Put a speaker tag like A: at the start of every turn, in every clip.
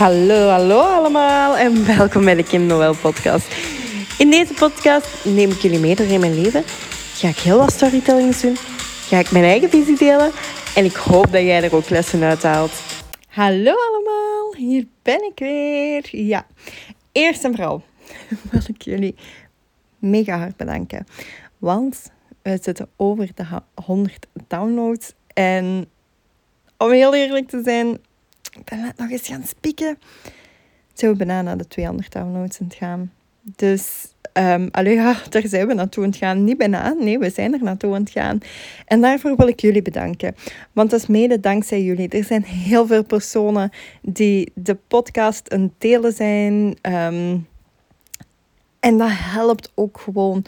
A: Hallo, hallo allemaal en welkom bij de Kim Noël podcast. In deze podcast neem ik jullie mee door in mijn leven. Ga ik heel wat storytellings doen. Ga ik mijn eigen visie delen. En ik hoop dat jij er ook lessen uit haalt. Hallo allemaal, hier ben ik weer. Ja, eerst en vooral wil ik jullie mega hard bedanken. Want we zitten over de 100 downloads. En om heel eerlijk te zijn, ik ben net nog eens gaan spieken. Zijn we bijna naar de 200 downloads aan het gaan. Dus um, daar zijn we naartoe aan het gaan. Niet bijna, nee, we zijn er naartoe aan het gaan. En daarvoor wil ik jullie bedanken. Want dat is mede dankzij jullie. Er zijn heel veel personen die de podcast een delen zijn. Ehm, en dat helpt ook gewoon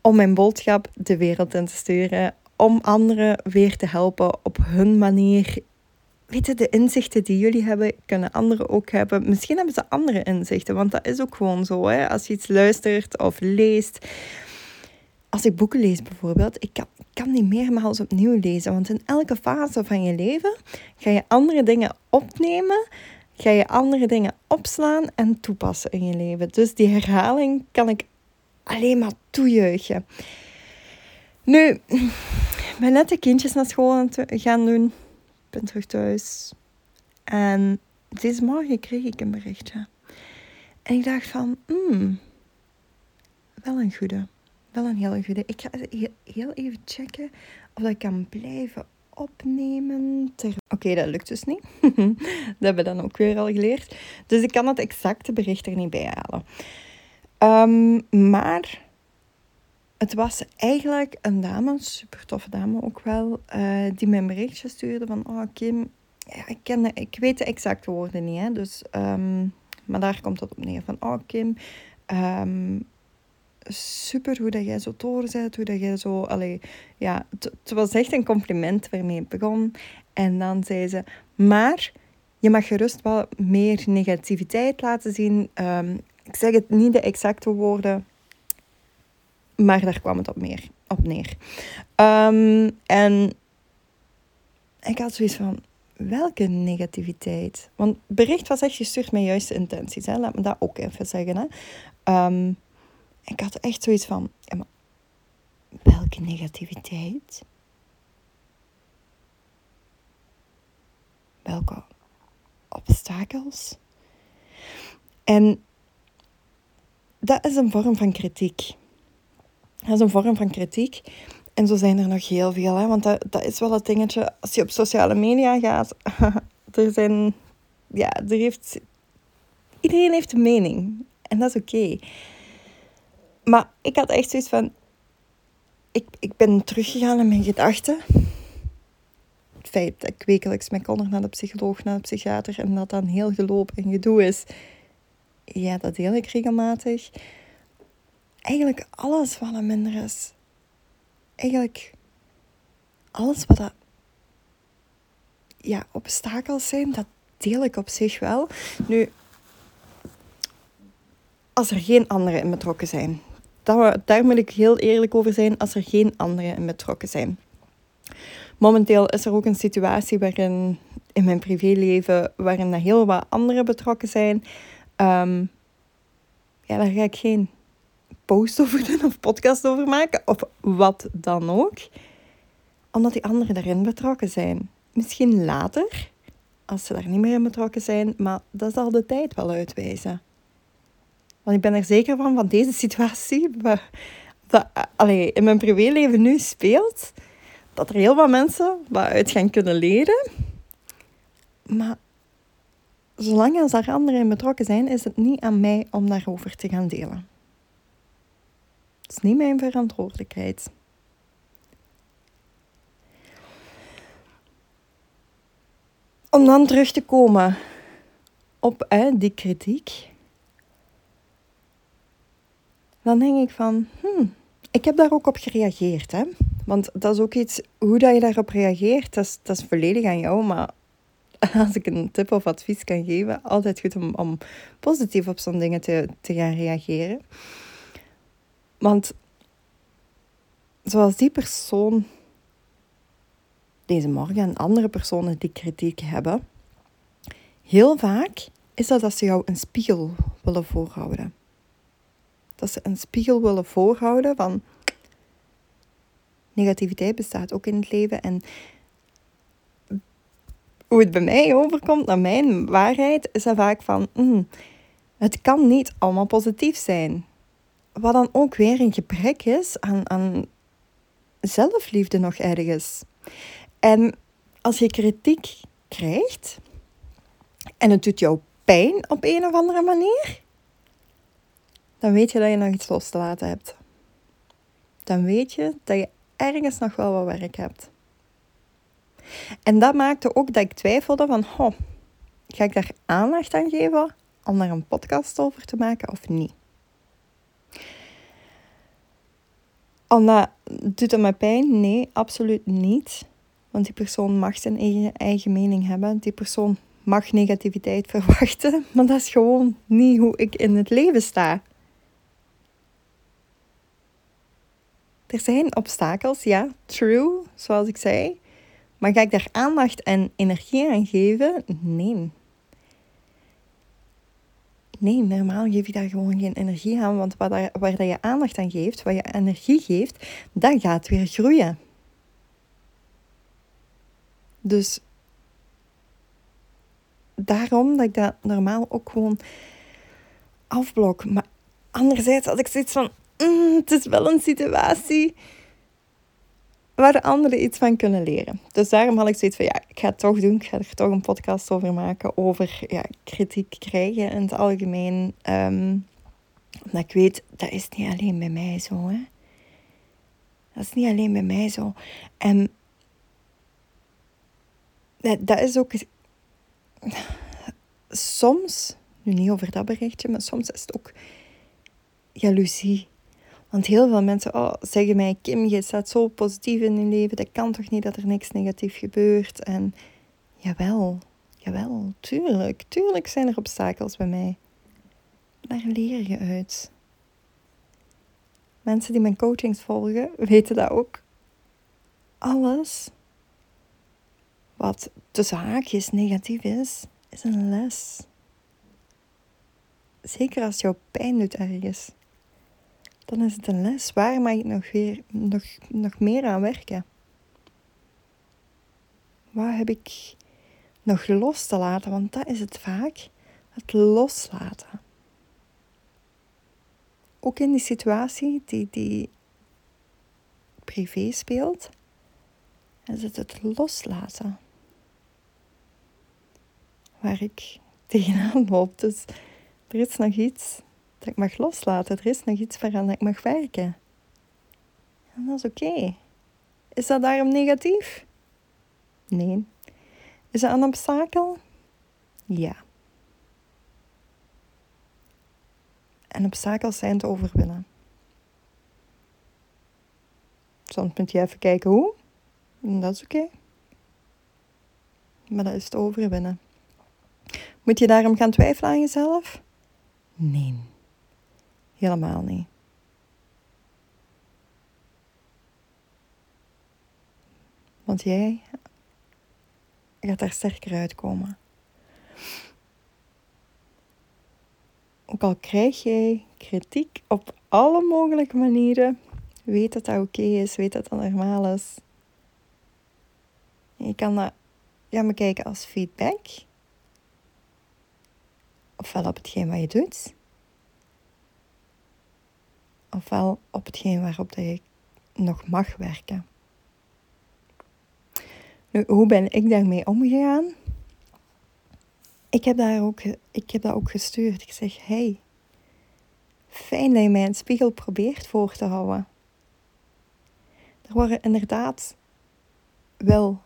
A: om mijn boodschap de wereld in te sturen. Om anderen weer te helpen op hun manier weet je, de inzichten die jullie hebben, kunnen anderen ook hebben. Misschien hebben ze andere inzichten, want dat is ook gewoon zo. Hè? Als je iets luistert of leest. Als ik boeken lees bijvoorbeeld, ik kan, ik kan die meermaals opnieuw lezen. Want in elke fase van je leven ga je andere dingen opnemen, ga je andere dingen opslaan en toepassen in je leven. Dus die herhaling kan ik alleen maar toejuichen. Nu, ik ben net de kindjes naar school gaan doen ben terug thuis. En deze morgen kreeg ik een berichtje. En ik dacht van, hmm, wel een goede. Wel een hele goede. Ik ga heel even checken of ik kan blijven opnemen. Oké, dat lukt dus niet. dat hebben we dan ook weer al geleerd. Dus ik kan het exacte bericht er niet bij halen. Um, maar het was eigenlijk een dame, een super toffe dame ook wel, uh, die mijn berichtje stuurde van, oh Kim, ja, ik, ken, ik weet de exacte woorden niet, hè, dus, um, maar daar komt het op neer. Van, oh Kim, um, super hoe dat jij zo bent, hoe dat jij zo, allee, ja, het was echt een compliment waarmee ik begon. En dan zei ze, maar je mag gerust wel meer negativiteit laten zien. Um, ik zeg het niet de exacte woorden, maar daar kwam het op, meer, op neer. Um, en ik had zoiets van, welke negativiteit? Want bericht was echt gestuurd met juiste intenties. Hè? Laat me dat ook even zeggen. Hè? Um, ik had echt zoiets van, welke negativiteit? Welke obstakels? En dat is een vorm van kritiek. Dat is een vorm van kritiek. En zo zijn er nog heel veel. Hè? Want dat, dat is wel het dingetje. Als je op sociale media gaat. er zijn. Ja, er heeft. Iedereen heeft een mening. En dat is oké. Maar ik had echt zoiets van. Ik, ik ben teruggegaan in mijn gedachten. Het feit dat ik wekelijks met Connor naar de psycholoog, naar de psychiater. En dat dan heel geloop en gedoe is. Ja, dat deel ik regelmatig eigenlijk alles wat er minder is. Eigenlijk alles wat dat, ja, obstakels zijn, dat deel ik op zich wel. Nu, als er geen anderen in betrokken zijn. Daar, daar moet ik heel eerlijk over zijn, als er geen anderen in betrokken zijn. Momenteel is er ook een situatie waarin in mijn privéleven, waarin er heel wat anderen betrokken zijn. Um, ja, daar ga ik geen post over doen of podcast over maken of wat dan ook. Omdat die anderen daarin betrokken zijn. Misschien later, als ze daar niet meer in betrokken zijn, maar dat zal de tijd wel uitwijzen. Want ik ben er zeker van, van deze situatie, dat allee, in mijn privéleven nu speelt, dat er heel wat mensen wat uit gaan kunnen leren. Maar zolang als daar anderen in betrokken zijn, is het niet aan mij om daarover te gaan delen. Het is niet mijn verantwoordelijkheid. Om dan terug te komen op hè, die kritiek, dan denk ik van, hmm, ik heb daar ook op gereageerd. Hè? Want dat is ook iets, hoe dat je daarop reageert, dat is, dat is volledig aan jou. Maar als ik een tip of advies kan geven, altijd goed om, om positief op zo'n dingen te, te gaan reageren. Want zoals die persoon deze morgen en andere personen die kritiek hebben, heel vaak is dat dat ze jou een spiegel willen voorhouden. Dat ze een spiegel willen voorhouden van negativiteit bestaat ook in het leven. En hoe het bij mij overkomt naar mijn waarheid, is dat vaak van, mm, het kan niet allemaal positief zijn. Wat dan ook weer een gebrek is aan, aan zelfliefde nog ergens. En als je kritiek krijgt en het doet jou pijn op een of andere manier, dan weet je dat je nog iets los te laten hebt. Dan weet je dat je ergens nog wel wat werk hebt. En dat maakte ook dat ik twijfelde van, oh, ga ik daar aandacht aan geven om daar een podcast over te maken of niet? Omdat, doet het me pijn? Nee, absoluut niet. Want die persoon mag zijn eigen, eigen mening hebben. Die persoon mag negativiteit verwachten. Maar dat is gewoon niet hoe ik in het leven sta. Er zijn obstakels, ja, true, zoals ik zei. Maar ga ik daar aandacht en energie aan geven? Nee. Nee, normaal geef je daar gewoon geen energie aan. Want waar, daar, waar dat je aandacht aan geeft, waar je energie geeft, dat gaat weer groeien. Dus daarom dat ik dat normaal ook gewoon afblok. Maar anderzijds had ik zoiets van, mm, het is wel een situatie waar de anderen iets van kunnen leren. Dus daarom had ik zoiets van, ja, ik ga het toch doen. Ik ga er toch een podcast over maken. Over ja, kritiek krijgen in het algemeen. Um, omdat ik weet, dat is niet alleen bij mij zo. Hè. Dat is niet alleen bij mij zo. En dat, dat is ook... Soms, nu niet over dat berichtje, maar soms is het ook jaloezie want heel veel mensen oh, zeggen mij, Kim, je staat zo positief in je leven. Dat kan toch niet dat er niks negatief gebeurt? En jawel, jawel, tuurlijk. Tuurlijk zijn er obstakels bij mij. Daar leer je uit. Mensen die mijn coachings volgen, weten dat ook. Alles wat tussen haakjes negatief is, is een les. Zeker als jouw pijn doet ergens dan is het een les. Waar mag ik nog, weer, nog, nog meer aan werken? Waar heb ik nog los te laten? Want dat is het vaak, het loslaten. Ook in die situatie die, die privé speelt, is het het loslaten. Waar ik tegenaan loop. Dus er is nog iets dat ik mag loslaten. Er is nog iets waaraan ik mag werken. En dat is oké. Is dat daarom negatief? Nee. Is dat een obstakel? Ja. En obstakels zijn te overwinnen. Soms moet je even kijken hoe. En dat is oké. Maar dat is te overwinnen. Moet je daarom gaan twijfelen aan jezelf? Nee. Helemaal niet. Want jij gaat daar sterker uitkomen. Ook al krijg jij kritiek op alle mogelijke manieren, weet dat dat oké is, weet dat dat normaal is. Je kan dat gaan bekijken als feedback. Ofwel op hetgeen wat je doet ofwel op hetgeen waarop dat nog mag werken. Nu, hoe ben ik daarmee omgegaan? Ik heb, daar ook, ik heb dat ook gestuurd. Ik zeg, hey, fijn dat je mij een spiegel probeert voor te houden. Er worden inderdaad wel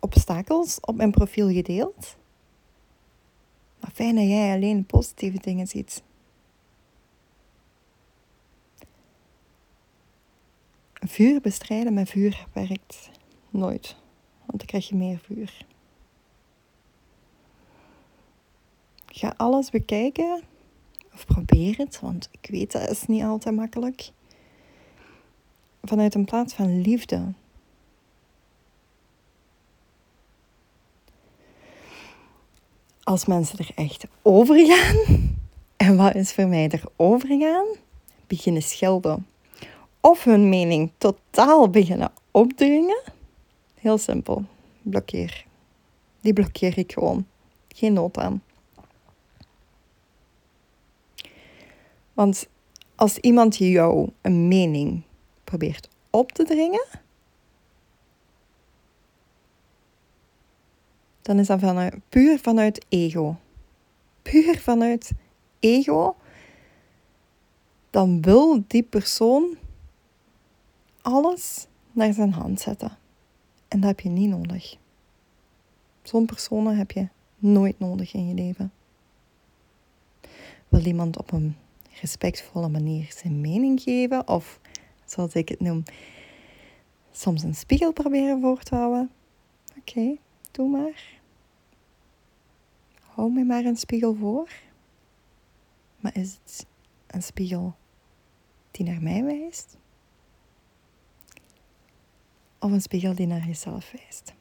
A: obstakels op mijn profiel gedeeld. Maar fijn dat jij alleen positieve dingen ziet. Vuur bestrijden met vuur werkt nooit, want dan krijg je meer vuur. Ga alles bekijken, of probeer het, want ik weet dat is niet altijd makkelijk. Vanuit een plaats van liefde. als mensen er echt over gaan. En wat is voor mij er over gaan? Beginnen schelden. Of hun mening totaal beginnen opdringen. Heel simpel. Blokkeer. Die blokkeer ik gewoon. Geen nood aan. Want als iemand jou een mening probeert op te dringen, dan is dat vanuit, puur vanuit ego. Puur vanuit ego. Dan wil die persoon alles naar zijn hand zetten. En dat heb je niet nodig. Zo'n persoon heb je nooit nodig in je leven. Wil iemand op een respectvolle manier zijn mening geven, of zoals ik het noem, soms een spiegel proberen voor te houden? Oké, doe maar. Hou me maar een spiegel voor. Maar is het een spiegel die naar mij wijst? Of een spiegel die naar jezelf wijst?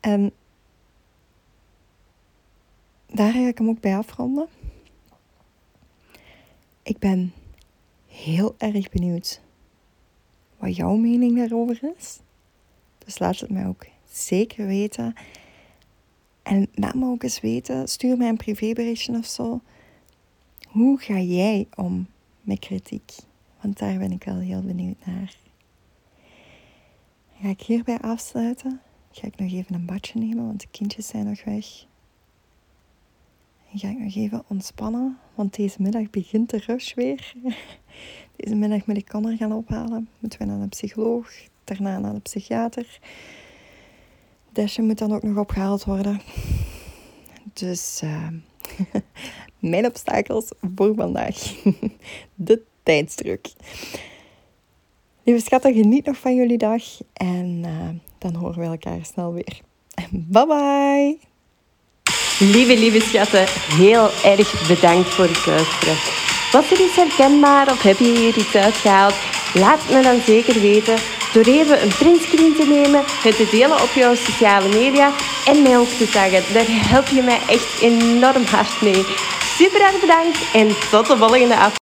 A: En daar ga ik hem ook bij afronden. Ik ben heel erg benieuwd wat jouw mening daarover is. Dus laat het mij ook zeker weten. En laat me ook eens weten, stuur mij een privéberichtje of zo. Hoe ga jij om met kritiek? Want daar ben ik wel heel benieuwd naar. Ga ik hierbij afsluiten? Ga ik nog even een badje nemen, want de kindjes zijn nog weg. En ga ik nog even ontspannen, want deze middag begint de rush weer. Deze middag moet ik Connor gaan ophalen. Moeten we naar de psycholoog, daarna naar de psychiater. Desje moet dan ook nog opgehaald worden. Dus uh, mijn obstakels voor vandaag. de tijdsdruk. Lieve schatten, geniet nog van jullie dag. En uh, dan horen we elkaar snel weer. Bye bye!
B: Lieve, lieve schatten, heel erg bedankt voor het luisteren. Was er iets herkenbaar of heb je hier iets uitgehaald? Laat me dan zeker weten door even een printscreen te nemen, het te delen op jouw sociale media en mij ook te zeggen. Daar help je mij echt enorm hard mee. Super erg bedankt en tot de volgende aflevering.